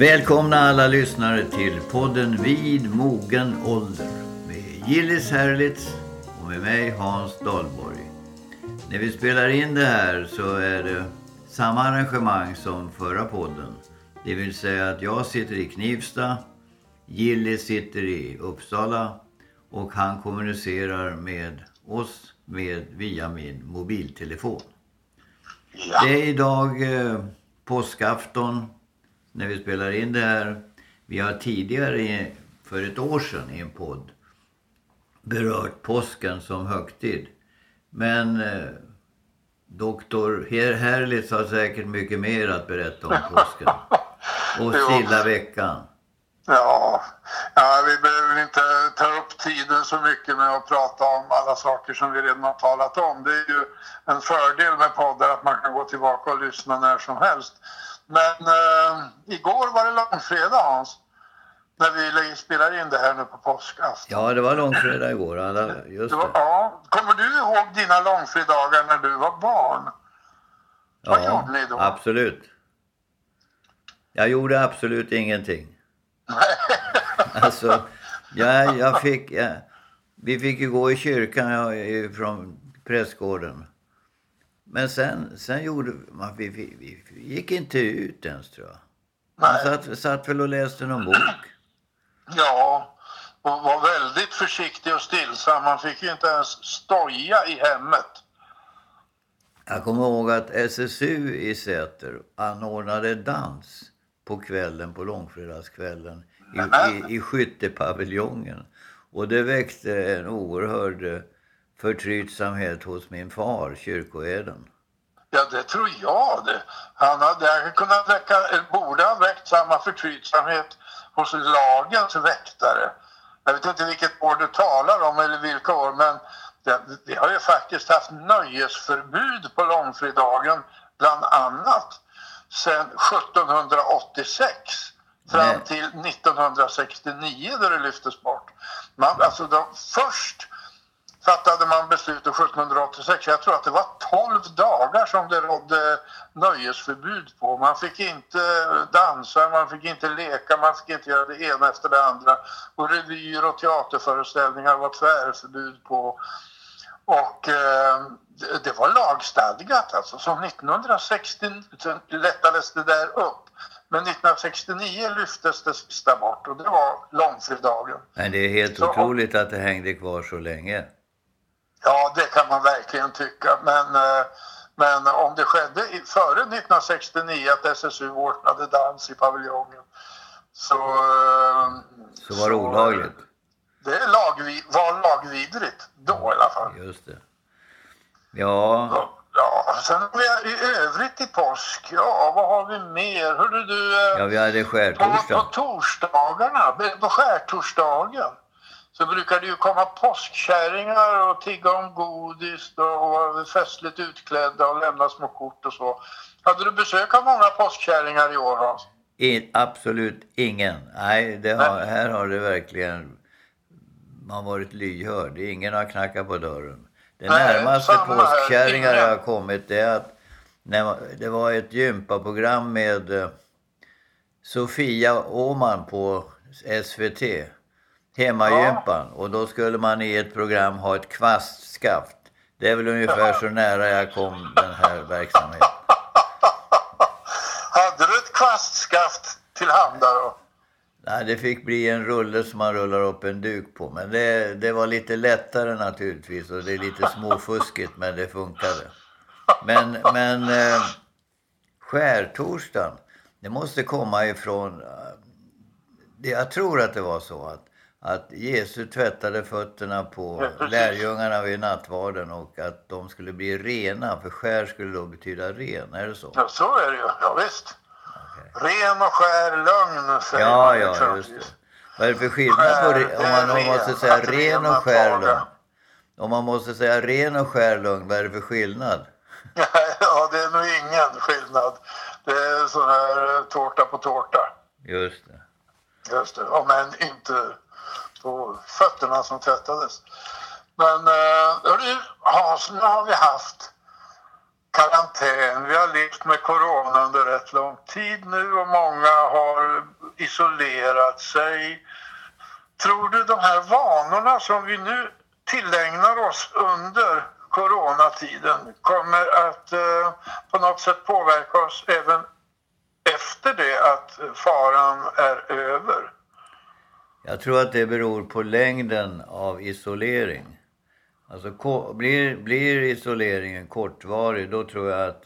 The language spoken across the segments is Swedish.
Välkomna alla lyssnare till podden Vid mogen ålder med Gillis Herlitz och med mig Hans Dahlborg. När vi spelar in det här så är det samma arrangemang som förra podden. Det vill säga att jag sitter i Knivsta, Gillis sitter i Uppsala och han kommunicerar med oss med, via min mobiltelefon. Det är idag eh, påskafton när vi spelar in det här. Vi har tidigare, för ett år sedan i en podd, berört påsken som högtid. Men eh, doktor Her Herlitz har säkert mycket mer att berätta om påsken. Och stilla veckan. Ja, ja, vi behöver inte ta upp tiden så mycket med att prata om alla saker som vi redan har talat om. Det är ju en fördel med poddar att man kan gå tillbaka och lyssna när som helst. Men eh, igår var det långfredag Hans. När vi spelade in det här nu på påskafton. Ja, det var långfredag igår. Just Det var, ja, kommer du ihåg dina långfredagar när du var barn? vad Ja, gjorde ni då? absolut. Jag gjorde absolut ingenting. Alltså, jag, jag fick... Jag, vi fick ju gå i kyrkan ja, i- från prästgården. Men sen, sen gjorde man... Vi, vi, vi gick inte ut ens tror jag. Man Nej. satt, satt väl och läste någon bok. Ja, och var väldigt försiktig och stillsam. Man fick ju inte ens stoja i hemmet. Jag kommer ihåg att SSU i Säter anordnade dans på kvällen, på långfredagskvällen i, i, i skyttepaviljongen. Och det väckte en oerhörd förtrytsamhet hos min far, kyrkoherden. Ja, det tror jag det. Han hade kunnat väcka, borde ha väckt samma förtrytsamhet hos lagens väktare. Jag vet inte vilket år du talar om eller vilka år, men det, vi har ju faktiskt haft nöjesförbud på långfredagen, bland annat, sedan 1786 fram Nej. till 1969 då det lyftes bort. Man, alltså de, först fattade man beslutet 1786. Jag tror att det var 12 dagar som det rådde nöjesförbud på. Man fick inte dansa, man fick inte leka, man fick inte göra det ena efter det andra. Och revyer och teaterföreställningar var tvärförbud på. Och eh, det, var lagstadgat alltså. Så 1960 sen lättades det där upp. Men 1969 lyftes det sista bort och det var långfredagen. Men det är helt Så- otroligt att det hängde kvar så länge. Ja, det kan man verkligen tycka. Men, eh, men om det skedde före 1969 att SSU ordnade dans i paviljongen så... eh, Så var det olagligt. Det lagvi, var lagvidrigt då i alla fall. Just det. Ja, Ja, sen har vi i övrigt i påsk, ja vad har vi mer? Hörde du... eh, ja vi hade på, på skärtorsdag. torsdagarna, på skärtorsdagen så brukar det ju komma påskkärringar och tigga om godis och vara festligt utklädda och lämna små kort och så. Hade du besök av många påskkärringar i år Hans? In, absolut ingen. Nej, har, här har det verkligen man varit lyhörd. Ingen har knackat på dörren. Det Nej, närmaste påskkärringar jag har kommit det är att när det var ett gympaprogram med eh, Sofia Åman på SVT. Hemmagympan. Och då skulle man i ett program ha ett kvastskaft. Det är väl ungefär så nära jag kom den här verksamheten. Hade du ett kvastskaft tillhanda då? Nej, det fick bli en rulle som man rullar upp en duk på. Men det, det var lite lättare naturligtvis och det är lite småfuskigt men det funkade. Men, men eh, skärtorsdagen, det måste komma ifrån... Eh, det, jag tror att det var så att, att Jesus tvättade fötterna på Ja, lärjungarna vid nattvarden och att de skulle bli rena. För skär skulle då betyda ren, är det så? Ja, så är det ju. Ja, visst. Ren och skär lögn säger Ja, man ja, just det. Vad är det för skillnad på om man, om måste säga ren och skär lögn? Om man måste säga ren och skär lögn, vad är det för skillnad? Ja, det är nog ingen skillnad. Det är sån här eh, tårta på tårta. Just det. Just det. Om än inte på fötterna som tvättades. Men eh, Hans, nu har vi haft karantän. Vi har levt med corona under rätt lång tid nu och många har isolerat sig. Tror du de här vanorna som vi nu tillägnar oss under coronatiden kommer att eh, på något sätt påverka oss även efter det att faran är över? Jag tror att det beror på längden av isolering. Alltså blir, blir isoleringen kortvarig då tror jag att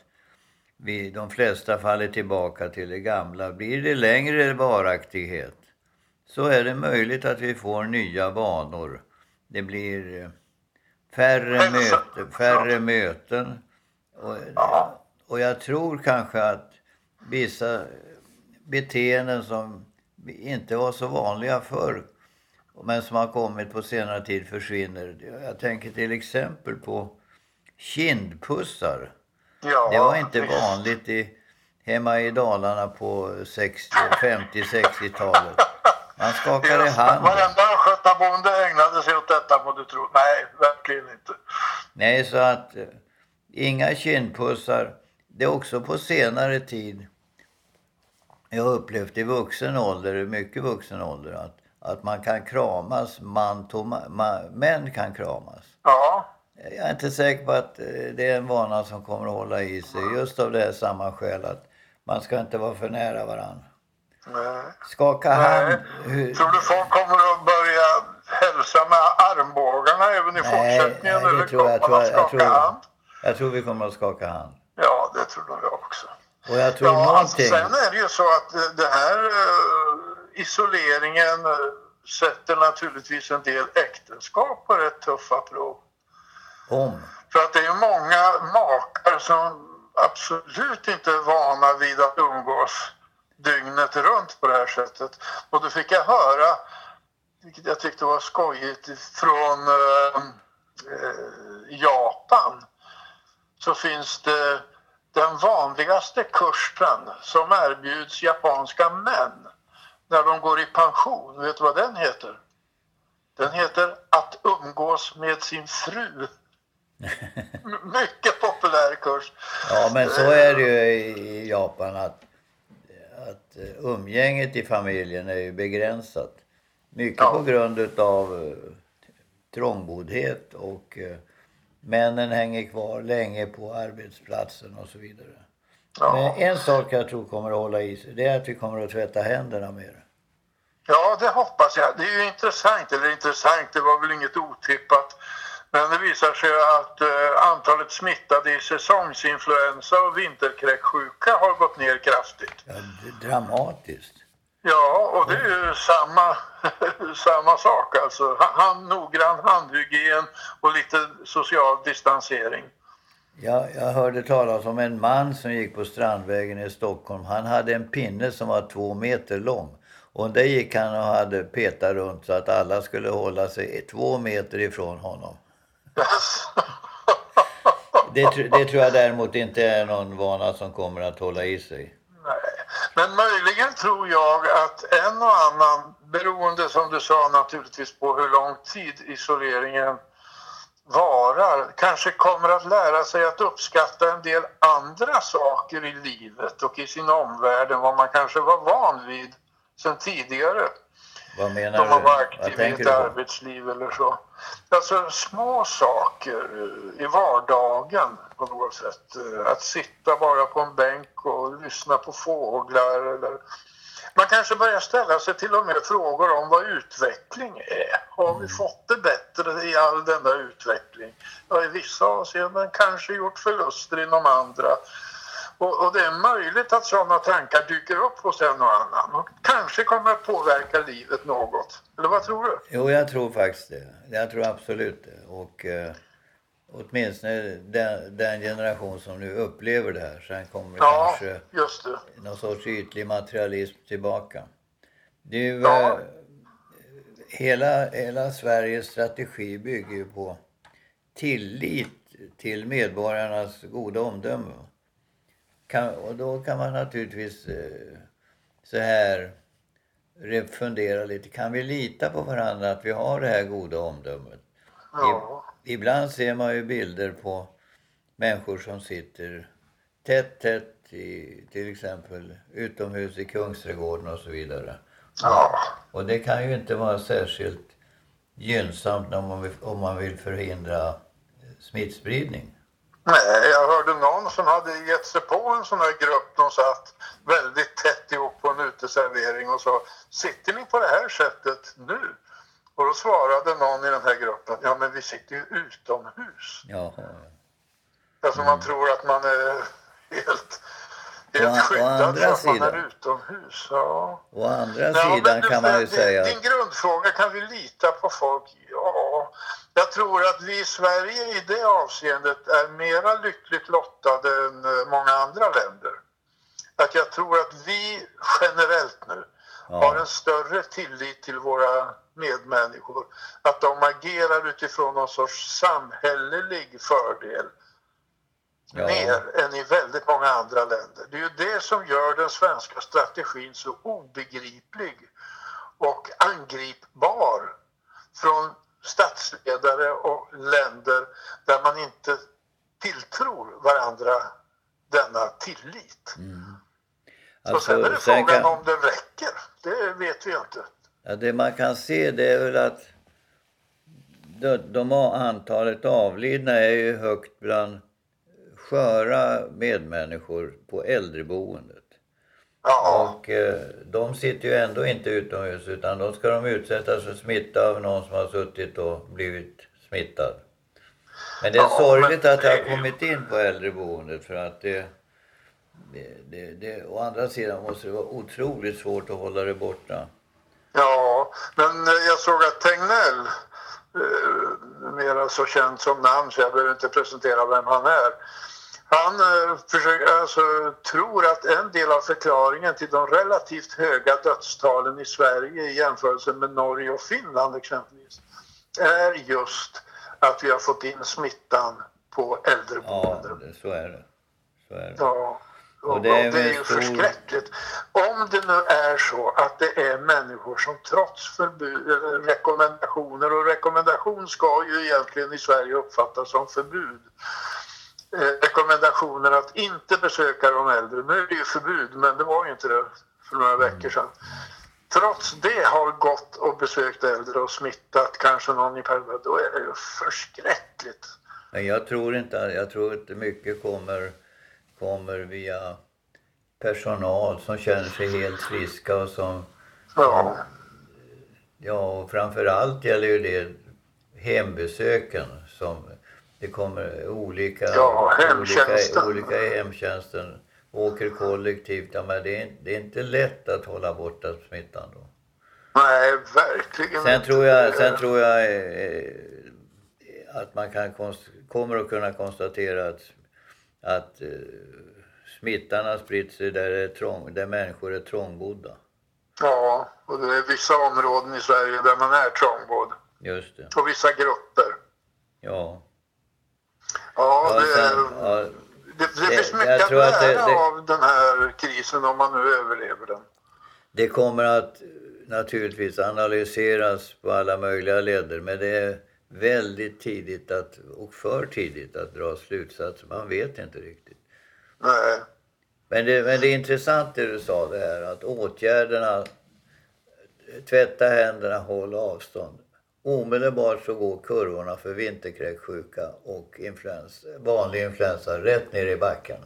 vi, de flesta faller tillbaka till det gamla. Blir det längre varaktighet så är det möjligt att vi får nya vanor. Det blir eh, färre, möte, färre möten. Och, och jag tror kanske att vissa beteenden som inte var så vanliga förr men som har kommit på senare tid försvinner. Jag tänker till exempel på kindpussar. Ja, det var inte vanligt i, hemma i Dalarna på 50-60-talet. Man skakade hand. Varenda östgötabonde ägnade sig åt detta må du tro. Nej, verkligen inte. Nej, så att eh, inga kindpussar. Det är också på senare tid jag har upplevt i vuxen ålder, mycket vuxen ålder, att att man kan kramas, man, man, män kan kramas. Ja. Jag är inte säker på att eh, det är en vana som kommer att hålla i sig just av det här samma skäl att man ska inte vara för nära varandra. Nej. Skaka Nej. hand. Hur... Tror du folk kommer att börja hälsa med armbågarna även i nej, fortsättningen? Nej, det tror jag. Jag tror, jag, tror, jag tror vi kommer att skaka hand. Ja, det tror jag också. Och jag tror ja, alltså, någonting... Alltså, sen är det ju så att det här eh, isoleringen eh, sätter naturligtvis en del äktenskap på rätt tuffa prov. Om? För att det är många makar som absolut inte är vana vid att umgås dygnet runt på det här sättet. Och då fick jag höra, vilket jag tyckte var skojigt, från eh, eh, Japan så finns det den vanligaste kursen som erbjuds japanska män när de går i pension. Vet du vad den heter? Den heter Att umgås med sin fru. Mycket populär kurs. Ja, men så är det ju i Japan att, att umgänget i familjen är ju begränsat. Mycket ja. på grund av eh, trångboddhet och uh, männen hänger kvar länge på arbetsplatsen och så vidare. Ja. Men en sak jag tror kommer att hålla i sig, det är att vi kommer att tvätta händerna mer. Ja, det hoppas jag. Det är ju intressant, eller intressant, det var väl inget otippat. Men det visar sig att eh, antalet smittade i säsongsinfluensa och vinterkräksjuka har gått ner kraftigt. Ja, dramatiskt. Ja, och det är ju samma, samma sak alltså. Han, noggrann handhygien och lite social distansering. Ja, jag hörde talas om en man som gick på Strandvägen i Stockholm. Han hade en pinne som var två meter lång. Och där gick han och hade petat runt så att alla skulle hålla sig två meter ifrån honom. det, det tror jag däremot inte är någon vana som kommer att hålla i sig. Men möjligen tror jag att en och annan, beroende som du sa naturligtvis på hur lång tid isoleringen varar, kanske kommer att lära sig att uppskatta en del andra saker i livet och i sin omvärld än vad man kanske var van vid sen tidigare. Vad menar de har varit aktiva i ett arbetsliv eller så. Alltså små saker i vardagen på något sätt. Att sitta bara på en bänk och lyssna på fåglar eller man kanske börjar ställa sig till och med frågor om vad utveckling är. Har vi mm. fått det bättre i all denna utveckling? Ja, i vissa avseenden kanske gjort förluster inom andra. Och, och, det är möjligt att sådana tankar dyker upp hos en och annan och kanske kommer att påverka livet något. Eller vad tror du? Jo, jag tror faktiskt det. Jag tror absolut det. Och eh, åtminstone den, den generation som nu upplever det här. Sen kommer ja, kanske just det. någon sorts ytlig materialism tillbaka. Du, ja. eh, hela, hela Sveriges strategi bygger ju på tillit till medborgarnas goda omdöme. Kan, och då kan man naturligtvis eh, så här fundera lite. Kan vi lita på varandra att vi har det här goda omdömet? Ja. Ibland ser man ju bilder på människor som sitter tätt, tätt i till exempel utomhus i Kungsträdgården och så vidare. Ja. Och det kan ju inte vara särskilt gynnsamt om man vill, om man vill förhindra smittspridning. Nej, jag hörde någon som hade gett sig på en sån här grupp. De satt väldigt tätt ihop på en uteservering och sa Sitter ni på det här sättet nu? Och då svarade någon i den här gruppen Ja, men vi sitter ju utomhus. Jaha. Alltså man tror att man är helt, helt skyddad andra för att man är utomhus. Ja. Å andra Ja, sidan du, kan man ju din- säga... Din grundfråga, kan vi lita på folk? Ja, jag tror att vi i Sverige i det avseendet är mera lyckligt lottade än eh, många andra länder. Att jag tror att vi generellt nu har en större tillit till våra medmänniskor. Att de agerar utifrån någon sorts samhällelig fördel Ja. mer än i väldigt många andra länder. Det är ju det som gör den svenska strategin så obegriplig och angripbar från statsledare och länder där man inte tilltror varandra denna tillit. och sen är det Mm. Alltså, sen frågan kan, om det räcker. Det vet vi inte. Ja, det man kan se det är väl att de, antalet avlidna är ju högt bland sköra medmänniskor på äldreboendet. Ja, Och eh, de sitter ju ändå inte utomhus utan då ska de utsättas för smitta av någon som har suttit och blivit smittad. Men det är Ja, sorgligt att det har kommit in på äldreboendet för att det, det, det, det... Å andra sidan måste det vara otroligt svårt att hålla det borta. Ja, men eh, jag såg att Tegnell, eh, mera så känd som namn så jag behöver inte presentera vem han är. Han eh, försöker, alltså, tror att en del av förklaringen till de relativt höga dödstalen i Sverige i jämförelse med Norge och Finland exempelvis är just att vi har fått in smittan på Ja, äldreboenden. det, så är det. Så är det. Ja, och, Och och det det är är, ju stor- förskräckligt. Om det nu är så att det är människor som trots förbud, eller rekommendationer, och rekommendation ska ju egentligen i Sverige uppfattas som förbud. Eh, rekommendationer att inte besöka de äldre. Nu är det ju förbud, men det var ju inte det för några veckor sedan. Trots det har gått och besökt äldre och smittat kanske någon i perioden, då är det ju förskräckligt. Men jag tror inte, jag tror inte mycket kommer, kommer via personal som känner sig helt friska och som, Ja, ja och framförallt gäller ju det hembesöken som det kommer olika, Ja, hemtjänsten. olika, olika hemtjänsten åker kollektivt. Ja, men det är, det är inte lätt att hålla borta smittan då. nej, verkligen Sen inte. tror jag, sen tror jag eh, att man kan konst- kommer att kunna konstatera att, att eh, smittan har spritt sig där, är trång, där människor är trångbodda. Ja, och det är vissa områden i Sverige där man är trångbodd. Just det. Och vissa grupper. Ja. Ja, Ja, det, sen, ja, det, det det- finns mycket att att det- lära det- av den här krisen om man nu överlever den. det kommer att eh, naturligtvis analyseras på alla möjliga leder men det är väldigt tidigt att, och för tidigt att dra slutsatser. Man vet inte riktigt. Nej. Men det, men det är intressant det du sa det här att åtgärderna tvätta händerna, håll avstånd. Omedelbart så går kurvorna för vinterkräksjuka och influens, vanlig influensa rätt ner i backen.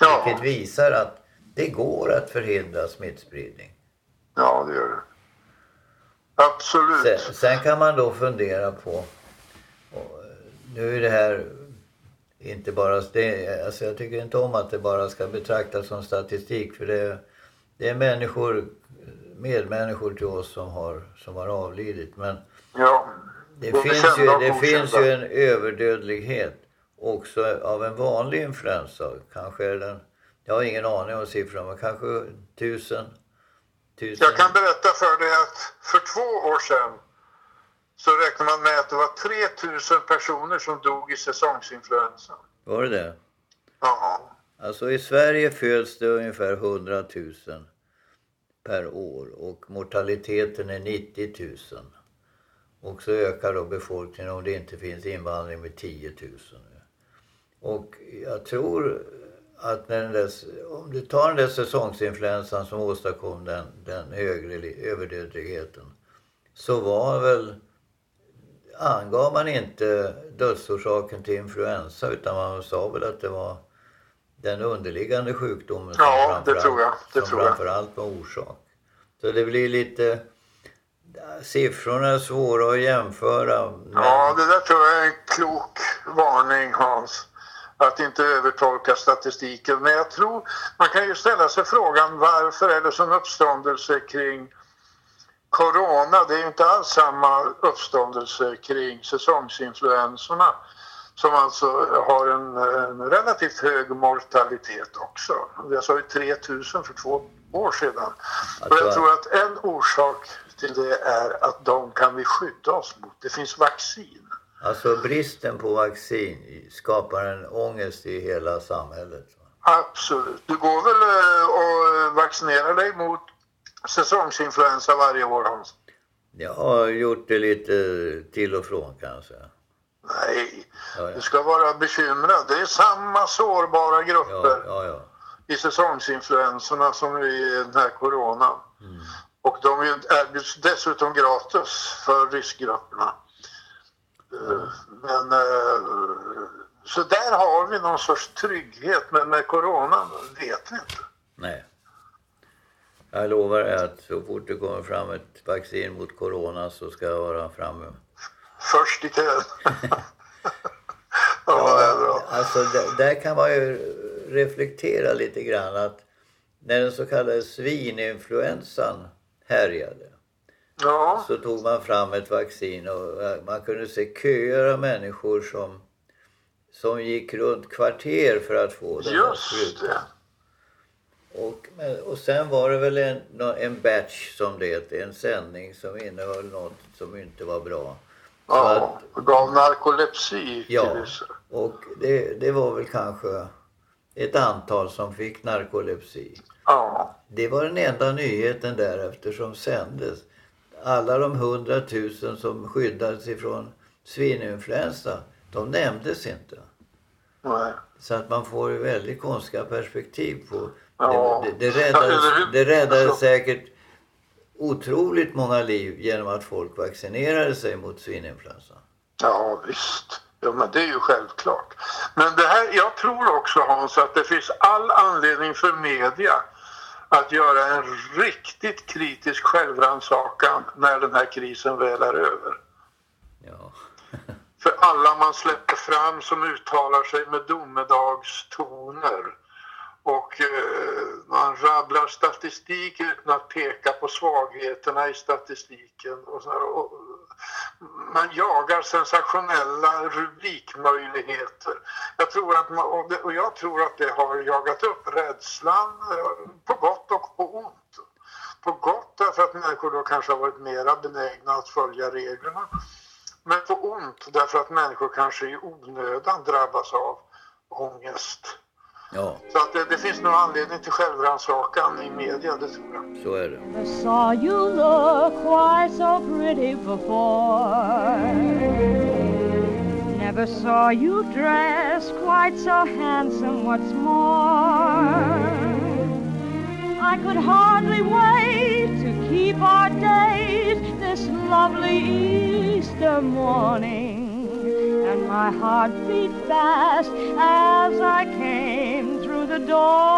Ja, Vilket visar att det går att förhindra smittspridning. ja, det gör det. Absolut. Sen, sen kan man då fundera på, och nu är det här inte bara, det, alltså jag tycker inte om att det bara ska betraktas som statistik för det, det är människor, medmänniskor till oss som har, som har avlidit. Men Ja. det finns, ju, det finns ju en överdödlighet också av en vanlig influensa. Kanske är den, jag har ingen aning om siffrorna, men kanske tusen, tusen. Jag kan berätta för dig att för två år sedan så räknar man med att det var 3000 personer som dog i säsongsinfluensan. Var det det? Ja. Alltså i Sverige föds det ungefär 100 000 per år och mortaliteten är 90 000. Och så ökar då befolkningen om det inte finns invandring med 10 000. Och jag tror att där, om du tar den där säsongsinfluensan som åstadkom den, den högre överdödligheten så var väl angav man inte dödsorsaken till influensa utan man sa väl att det var den underliggande sjukdomen som ja, det tror jag. Det som tror framförallt var orsak. Så det blir lite... Siffrorna är svåra att jämföra. Men... Ja, det där tror jag är en klok varning Hans. Att inte övertolka statistiken. Men jag tror man kan ju ställa sig frågan varför är det sån uppståndelse kring corona? Det är ju inte alls samma uppståndelse kring säsongsinfluensorna som alltså har en, en relativt hög mortalitet också. Jag sa ju 3000 för två år sedan. Och jag tror att en orsak till det är att de kan vi skydda oss mot. Det finns vaccin. Alltså bristen på vaccin skapar en ångest i hela samhället? Absolut. Du går väl eh, och vaccinerar dig mot säsongsinfluensa varje år Hans? Jag har gjort det lite till och från kanske. Nej, ja, ja. du ska vara bekymrad. Det är samma sårbara grupper ja, i säsongsinfluenserna som i den här coronan. Mm. Och de erbjuds dessutom gratis för riskgrupperna. Men eh, så där har vi någon sorts trygghet men med coronan vet vi inte. Nej. Jag lovar att så fort det kommer fram ett vaccin mot corona så ska jag vara framme. Först i kön. ja. Alltså där, där kan man ju reflektera lite grann att när den så kallade svininfluensan härjade ja. så tog man fram ett vaccin och man kunde se köer av människor som, som gick runt kvarter för att få den Just det. Och, och sen var det väl en, en batch som det heter, en sändning som innehöll något som inte var bra. Ja, att, gav narkolepsi Ja, och det, det var väl kanske ett antal som fick narkolepsi. Ja. Det var den enda nyheten därefter som sändes. Alla de hundratusen som skyddades ifrån svininfluensa, de nämndes inte. Nej. Så att man får väldigt konstiga perspektiv på Ja. Det, det, det räddade, det räddade alltså- säkert otroligt många liv genom att folk vaccinerade sig mot svininfluensa. Ja visst, ja, men det är ju självklart. Men det här, jag tror också Hans att det finns all anledning för media att göra en riktigt kritisk självrannsakan när den här krisen väl är över. Ja. för alla man släpper fram som uttalar sig med domedagstoner och eh, man rabblar statistik utan att peka på svagheterna i statistiken. Och, så och man jagar sensationella rubrikmöjligheter. Jag tror att man, och, det, och jag tror att det har jagat upp rädslan eh, på gott och på ont. På gott därför att människor då kanske har varit mera benägna att följa reglerna. Men på ont därför att människor kanske i onödan drabbas av ångest Ja. Så att det, det finns nog anledning till självrannsakan i media, det tror jag. Så är det. I saw you look quite so pretty before Never saw you dress quite so handsome, what's more I could hardly wait to keep our date this lovely Easter morning and my heart beat fast as I came 줘.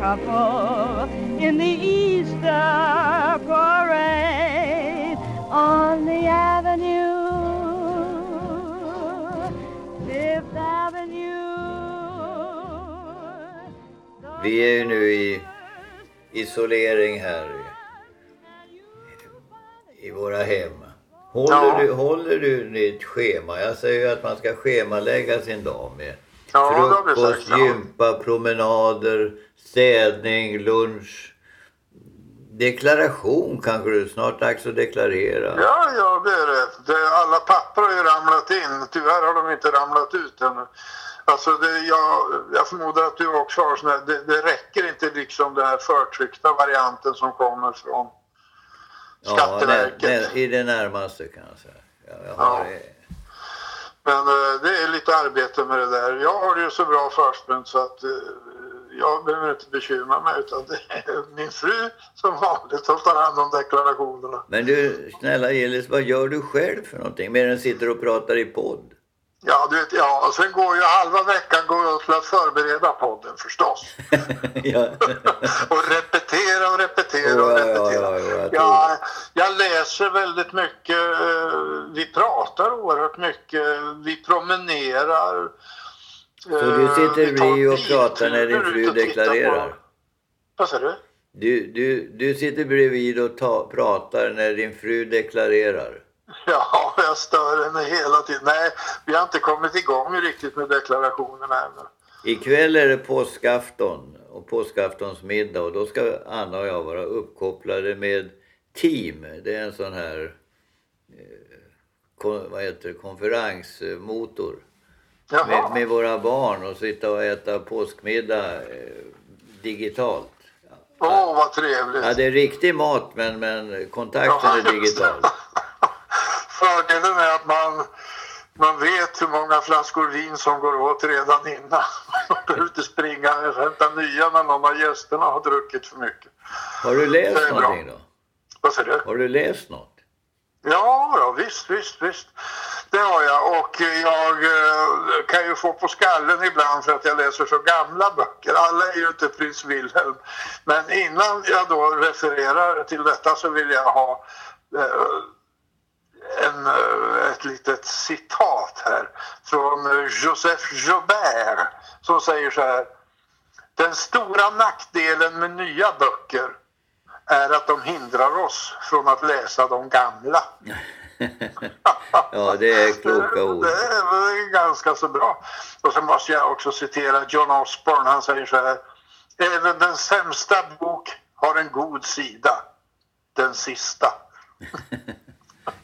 Couple in the Easter parade on the avenue, Fifth Avenue. Vi är ju nu i isolering här i, våra hem. Håller, Ja. du, håller du ditt schema? Jag säger ju att man ska schemalägga sin dag med Ja, frukost, sagt. Ja. gympa, promenader, städning, lunch. Deklaration kanske du snart dags att deklarera. Ja, ja, det är det. det. Alla papper har ju ramlat in. Tyvärr har de inte ramlat ut ännu. Alltså det, jag, jag förmodar att du också har sån här, det, det räcker inte liksom den här förtryckta varianten som kommer från Skatteverket. nä- nä- I det närmaste kan jag säga. Ja, jag har, Ja. Men eh, det är lite arbete med det där. Jag har det ju så bra förspänt så att eh, jag behöver inte bekymra mig utan det är min fru som vanligt som tar hand om deklarationerna. Men du, snälla Gillis, vad gör du själv för någonting? Mer än sitter och pratar i podd? Ja, du vet, ja, och sen går ju halva veckan går jag till att förbereda podden förstås. och repetera och repetera och repetera. ja, ja, jag Ja, jag läser väldigt mycket. eh, Vi pratar oerhört mycket. Vi promenerar. Så du sitter vi tar bredvid och pratar när din fru deklarerar? Vad sa du? Du, du, du sitter bredvid och ta, pratar när din fru deklarerar. Ja, jag stör henne hela tiden. Nej, vi har inte kommit igång riktigt med deklarationerna ännu. Ikväll är det påskafton och påskaftonsmiddag och då ska Anna och jag vara uppkopplade med Team. Det är en sån här eh, vad heter det, konferensmotor. Med, med våra barn och sitta och äta påskmiddag eh, digitalt. Åh, vad trevligt. Ja, det är riktig mat men, men kontakten Ja, är digital. Fördelen är att man, man vet hur många flaskor vin som går åt redan innan. Man behöver inte springa och hämta nya när någon av gästerna har druckit för mycket. Har du läst är bra. någonting då? Vad säger du? Har du läst något? Ja, ja visst, visst, visst. Det har jag och jag eh, kan ju få på skallen ibland för att jag läser så gamla böcker. Alla är ju inte prins Wilhelm. Men innan jag då refererar till detta så vill jag ha eh, en, eh, ett litet citat här från Joseph Joubert som säger så här. Den stora nackdelen med nya böcker är att de hindrar oss från att läsa de gamla. Ja, det är kloka ord. Det är ganska så bra. Och så måste jag också citera John Osborne. Han säger så här. Även den sämsta bok har en god sida. Den sista.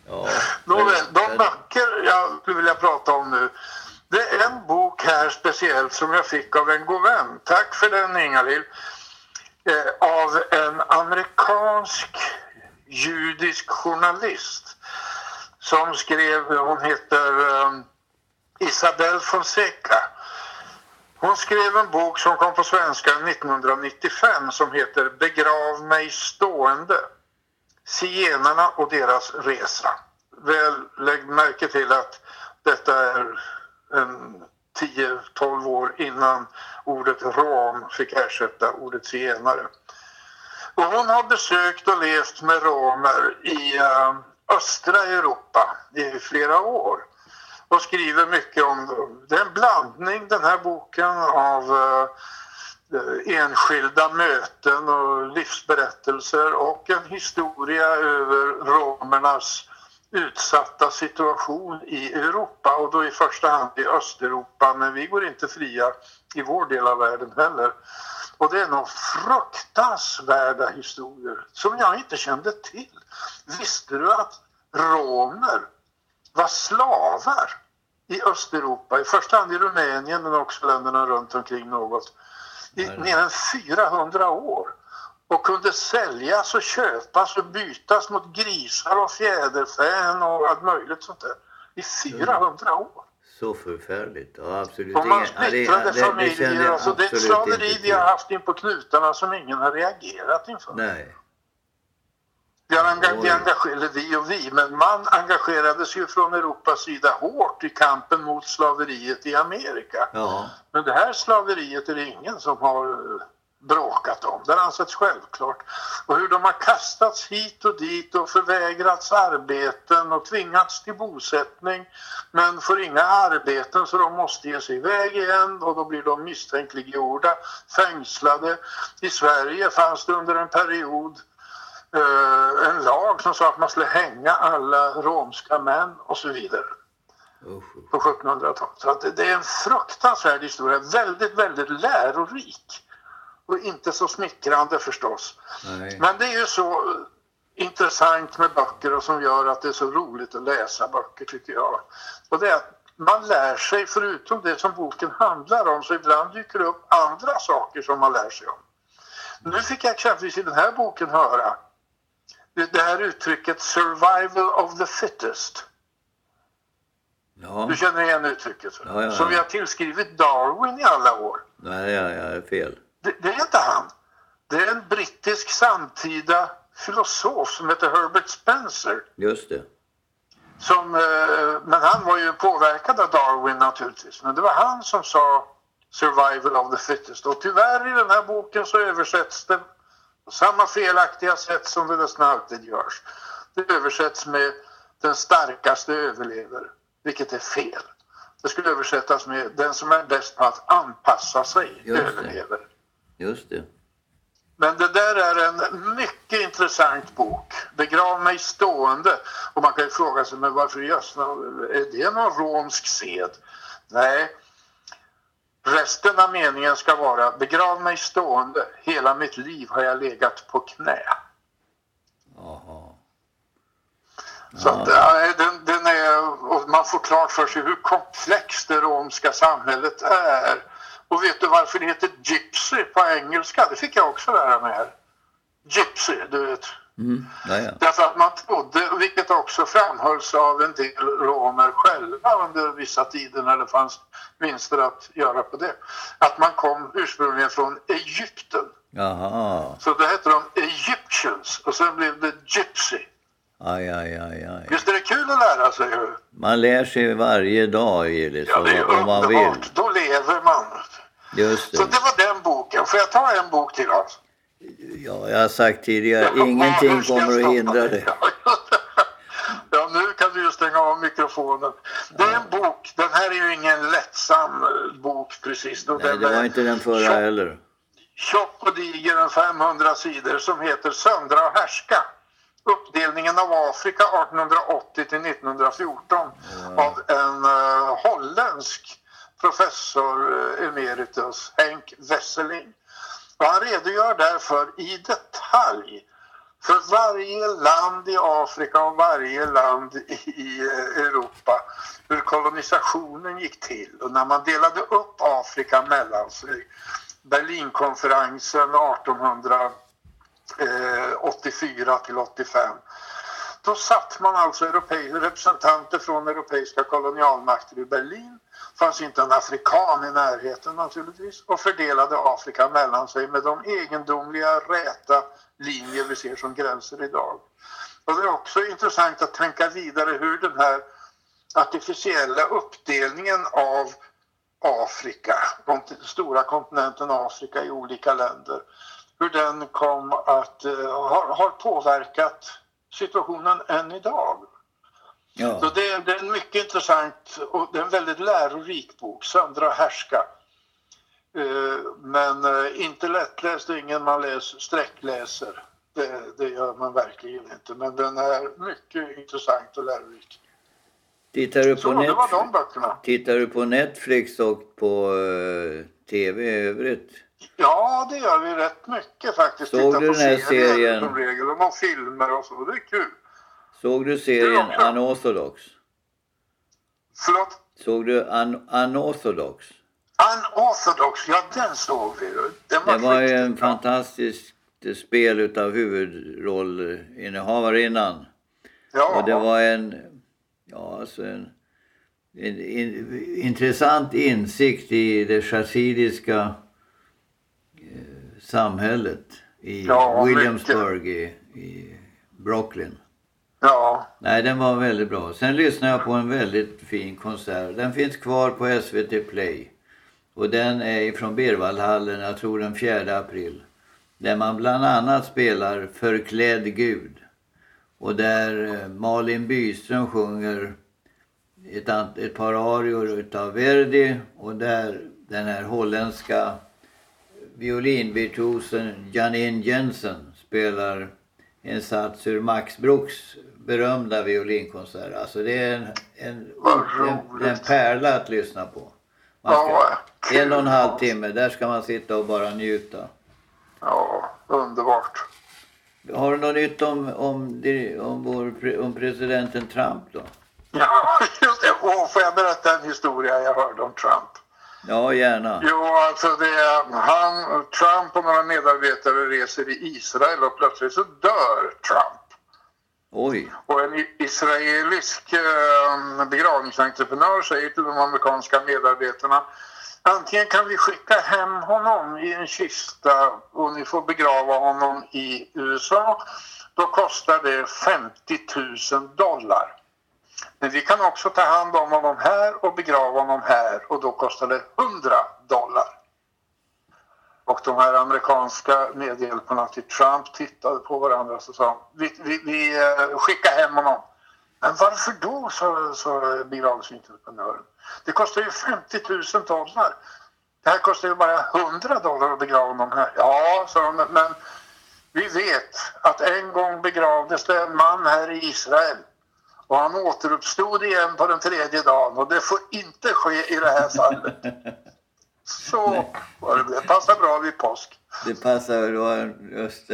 Ja, Nåväl, de böcker jag skulle vilja prata om nu. Det är en bok här speciellt som jag fick av en god vän. Tack för den Ingalill. Eh, av en amerikansk judisk journalist som skrev, hon heter eh, Isabel Fonseca. Hon skrev en bok som kom på svenska 1995 som heter Begrav mig stående. Zigenarna och deras resa. Väl, lägg märke till att detta är 10-12 år innan ordet rom fick ersätta ordet zigenare. Och hon har besökt och levt med romer i ehm, östra Europa i flera år och skriver mycket om. Det är en blandning den här boken av eh, enskilda möten och livsberättelser och en historia över romernas utsatta situation i Europa och då i första hand i Östeuropa men vi går inte fria i vår del av världen heller. Och det är nog fruktansvärda historier som jag inte kände till. Visste du att romer var slavar i Östeuropa, i första hand i Rumänien men också länderna runt omkring något, i mer än 400 år och kunde säljas och köpas och bytas mot grisar och fjäderfän och allt möjligt sånt där. I 400 år. Så förfärligt. Ja, absolut. Och man splittrade ja, familjer. Alltså, det är ett slaveri vi har haft in på knutarna som ingen har reagerat inför. Nej. Vi, enga- vi Oj. engager- eller vi och vi, men man engagerades ju från Europas sida hårt i kampen mot slaveriet i Amerika. Ja. Men det här slaveriet är det ingen som har eh, bråkat om. Det har ansetts självklart. Och hur de har kastats hit och dit och förvägrats arbeten och tvingats till bosättning men får inga arbeten så de måste ge sig iväg igen och då blir de misstänkliggjorda, fängslade. I Sverige fanns det under en period eh, en lag som sa att man skulle hänga alla romska män och så vidare på 1700-talet. Så det är en fruktansvärd historia, väldigt, väldigt lärorik. Och inte så smickrande förstås. Nej. Men det är ju så eh, intressant med böcker och som gör att det är så roligt att läsa böcker tycker jag. Och det är att man lär sig förutom det som boken handlar om så ibland dyker det upp andra saker som man lär sig om. Nu fick jag exempelvis i den här boken höra det här uttrycket survival of the fittest. Ja. Du känner igen uttrycket? Ja, ja. Som vi har tillskrivit Darwin i alla år. Nej, ja, ja, det är fel. Det, det är inte han. Det är en brittisk samtida filosof som heter Herbert Spencer. Just det. Som, eh, men han var ju påverkad av Darwin naturligtvis. Men det var han som sa survival of the fittest. Och tyvärr i den här boken så översätts det på samma felaktiga sätt som det nästan alltid görs. Det översätts med den starkaste överlever, vilket är fel. Det skulle översättas med den som är bäst på att anpassa sig överlever. Just det. Men det där är en mycket intressant bok. Begrav mig stående. Och man kan ju fråga sig, men varför i är det någon romsk sed? Nej. Resten av meningen ska vara, begrav mig stående. Hela mitt liv har jag legat på knä. Jaha. Så att, ja, den, den är, och man får klart för sig hur komplext det romska samhället är. Och vet du varför det heter gypsy på engelska? Det fick jag också lära mig här. Gypsy, du vet. Mm. Ja, ja. Därför att man trodde, vilket också framhölls av en del romer själva under vissa tider när det fanns vinster att göra på det, att man kom ursprungligen från Egypten. Jaha. Så då hette de Egyptians och sen blev det Gypsy. Aj, aj, aj, aj. Visst är det kul att lära sig? Man lär sig varje dag, Gillis, Ja, det är om, man vill. Då lever man. Just Så det. det var den boken. Får jag ta en bok till oss? Ja, jag har sagt tidigare, ingenting ska jag kommer att hindra dig? det. Ja, nu kan du ju stänga av mikrofonen. Det är en bok, den här är ju ingen lättsam eh, bok precis. Nej, den det var inte den förra tjock- heller. Tjock och diger, en 500 sidor, som heter Söndra och härska. Uppdelningen av Afrika 1880 till 1914 av en uh, holländsk professor eh, emeritus, Henk Wesseling. Och han redogör därför i detalj för varje land i Afrika och varje land i, eh, Europa hur kolonisationen gick till och när man delade upp Afrika mellan sig. Berlinkonferensen 1884 till 85. Då satt man alltså representanter från europeiska kolonialmakter i Berlin fanns inte en afrikan i närheten naturligtvis och fördelade Afrika mellan sig med de egendomliga räta linjer vi ser som gränser idag. Och det är också intressant att tänka vidare hur den här artificiella uppdelningen av Afrika, den stora kontinenten Afrika i olika länder, hur den kom att eh, har, har påverkat situationen än idag. Så Ja, det, är- det är en mycket intressant och det är en väldigt lärorik bok, Söndra och härska. Eh, Men eh, inte lättläst, det ingen man läser, sträckläser. Det, det gör man verkligen inte. Men den är mycket intressant och lärorik. tittar du Så på, det de Netflix, tittar du på Netflix och på eh, tv i övrigt? Ja, det gör vi rätt mycket faktiskt. Såg Titta du på den här serien? Som regel, och filmer och så. Det är kul. Såg du serien också. Unorthodox? Förlåt? Såg du Un Unorthodox? Unorthodox, ja den såg vi. Den var, Det var ju en fantastisk spel utav huvudrollinnehavarinnnan. Ja, Och det var en, ja alltså en, en, in intressant insikt i det chassidiska eh, samhället i Ja, Williamsburg i, i Brooklyn ja, Nej, den var väldigt bra. Sen lyssnade jag på en väldigt fin konsert. Den finns kvar på SVT Play. Och den är ifrån Berwaldhallen, jag tror den 4 april. Där man bland annat spelar Förklädd Gud. Och där eh, Malin Byström sjunger ett, ett par arior utav Verdi. Och där den här holländska violinvirtuosen Janine Jensen spelar en sats ur Max Bruchs berömda violinkonsert. Alltså det är en, en, en, en pärla att lyssna på. Ska, en och en halv timme, där ska man sitta och bara njuta. Ja, underbart. Har du något nytt om, om, om, vår, om presidenten Trump då? Ja, just det. Och får jag berätta en historia jag hörde om Trump? Ja, gärna. Jo, alltså det är, han, Trump och några medarbetare reser i Israel och plötsligt så dör Trump. Oj. Och en israelisk eh, begravningsentreprenör säger till de amerikanska medarbetarna Antingen kan vi skicka hem honom i en kista och ni får begrava honom i USA. Då kostar det 50 000 dollar. Men vi kan också ta hand om honom här och begrava honom här och då kostar det 100 dollar. Och de här amerikanska medhjälparna till Trump tittade på varandra och sa vi, vi, vi eh, skickar hem honom. Men varför då, sa, sa begravningsentreprenören. Det kostar ju 50 000 dollar. Det här kostar ju bara 100 dollar att begrava honom här. Ja, sa de, men vi vet att en gång begravdes det en man här i Israel och han återuppstod igen på den tredje dagen och det får inte ske i det här fallet. Så var det. Det passar bra vid påsk. Det passar då just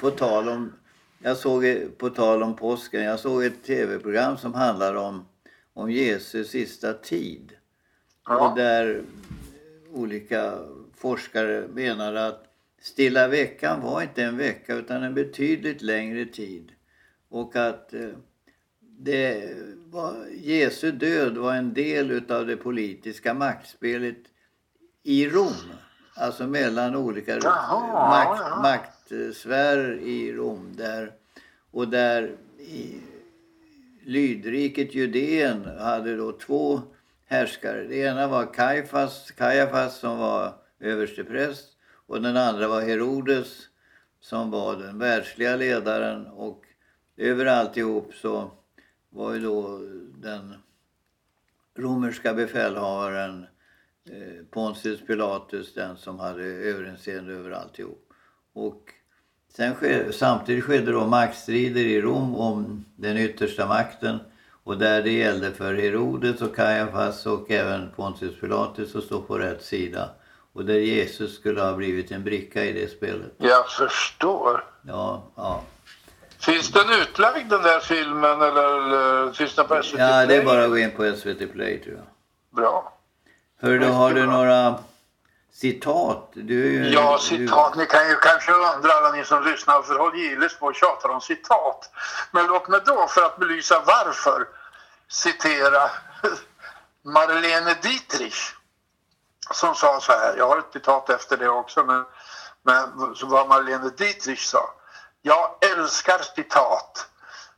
På tal om, jag såg på tal om påsken, jag såg ett tv-program som handlar om, om Jesus sista tid. Och Ja, där olika forskare menar att stilla veckan var inte en vecka utan en betydligt längre tid. Och att eh, det var, Jesu död var en del utav det politiska maktspelet i Rom. Alltså mellan olika Jaha, makt, ja. maktsfärer i Rom. Där, och där i lydriket Judeen hade då två härskare. Det ena var Kajfas, Kajafas som var överstepräst och den andra var Herodes som var den världsliga ledaren och över alltihop så var ju då den romerska befälhavaren eh, Pontius Pilatus den som hade överinseende över alltihop. Och sen ske, samtidigt skedde då maktstrider i Rom om den yttersta makten och där det gällde för Herodes och Kajafas och även Pontius Pilatus att stå på rätt sida. Och där Jesus skulle ha blivit en bricka i det spelet. jag förstår. Ja, ja. Finns den utlagd den där filmen eller, eller finns den på SVT ja det är Play? bara att gå in på SVT Play tror jag. Bra. Hör du, har du några citat? Du Ja, citat. Ni kan ju kanske undra alla ni som lyssnar för Håll Gilles på och tjatar om citat. Men låt mig då för att belysa varför citera Marlene Dietrich som sa så här. Jag har ett citat efter det också men, men så vad Marlene Dietrich sa. Jag älskar citat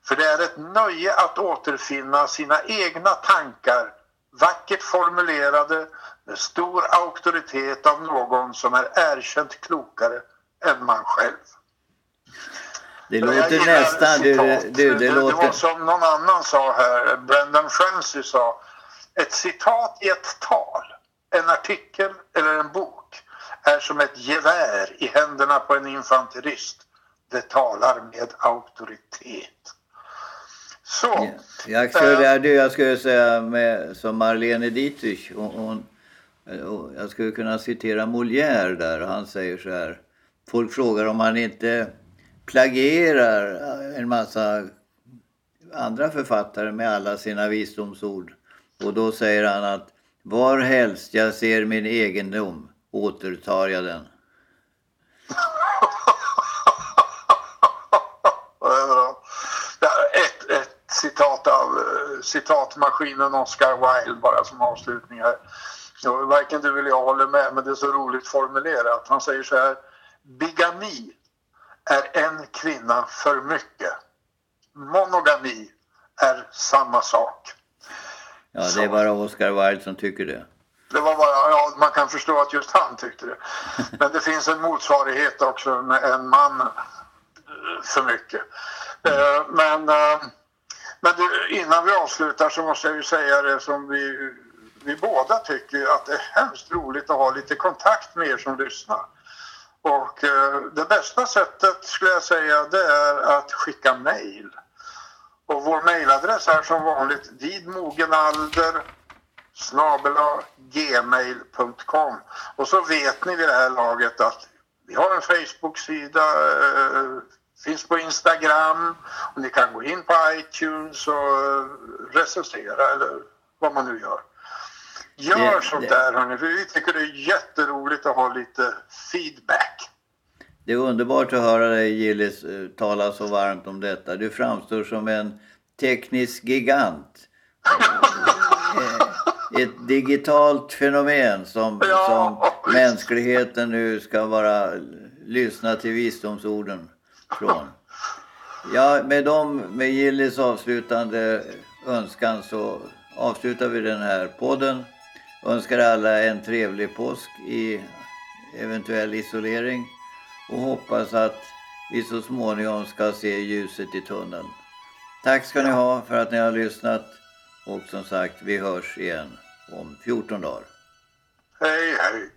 för det är ett nöje att återfinna sina egna tankar vackert formulerade med stor auktoritet av någon som är erkänt klokare än man själv. Det låter nästan... Du, du, det, det, det var låter... som någon annan sa här, Brendan Francis sa. Ett citat i ett tal, en artikel eller en bok är som ett gevär i händerna på en infanterist. Det talar med auktoritet. Så. Jag skulle, du, jag skulle säga med, som Marlene Dietrich. Och, hon, och jag skulle kunna citera Molière där. Han säger så här. Folk frågar om han inte plagierar en massa andra författare med alla sina visdomsord. Och då säger han att var helst jag ser min egendom återtar jag den. Ja, det är bra. Det här är Ett, ett citat av eh, citatmaskinen Oscar Wilde bara som avslutning här. Ja, varken du eller jag håller med men det är så roligt formulerat. Han säger så här. Bigami är en kvinna för mycket. Monogami är samma sak. Ja, det är bara Oscar Wilde som tycker det. Det var bara, ja, man kan förstå att just han tyckte det. Men det finns en motsvarighet också med en man eh, för mycket. Eh, Men, eh, men du, innan vi avslutar så måste jag ju säga det som vi, vi båda tycker att det är hemskt roligt att ha lite kontakt med er som lyssnar. Och eh, det bästa sättet skulle jag säga det är att skicka mejl. Och vår mejladress är som vanligt vidmogenalder gmail.com och så vet ni vid det här laget att vi har en Facebook-sida, eh, finns på Instagram och ni kan gå in på iTunes och eh, recensera eller vad man nu gör. Gör Det- sånt det- där hörni, för vi tycker det är jätteroligt att ha lite feedback. Det är underbart att höra dig Gillis eh, tala så varmt om detta. Du framstår som en teknisk gigant. Eh, Ett digitalt fenomen som, Ja, som mänskligheten nu ska bara lyssna till visdomsorden från. Ja, med, dem, med Gillis avslutande önskan så avslutar vi den här podden. Önskar alla en trevlig påsk i eventuell isolering och hoppas att vi så småningom ska se ljuset i tunneln. Tack ska ni ha för att ni har lyssnat och som sagt, vi hörs igen om 14 dagar. Hej hej!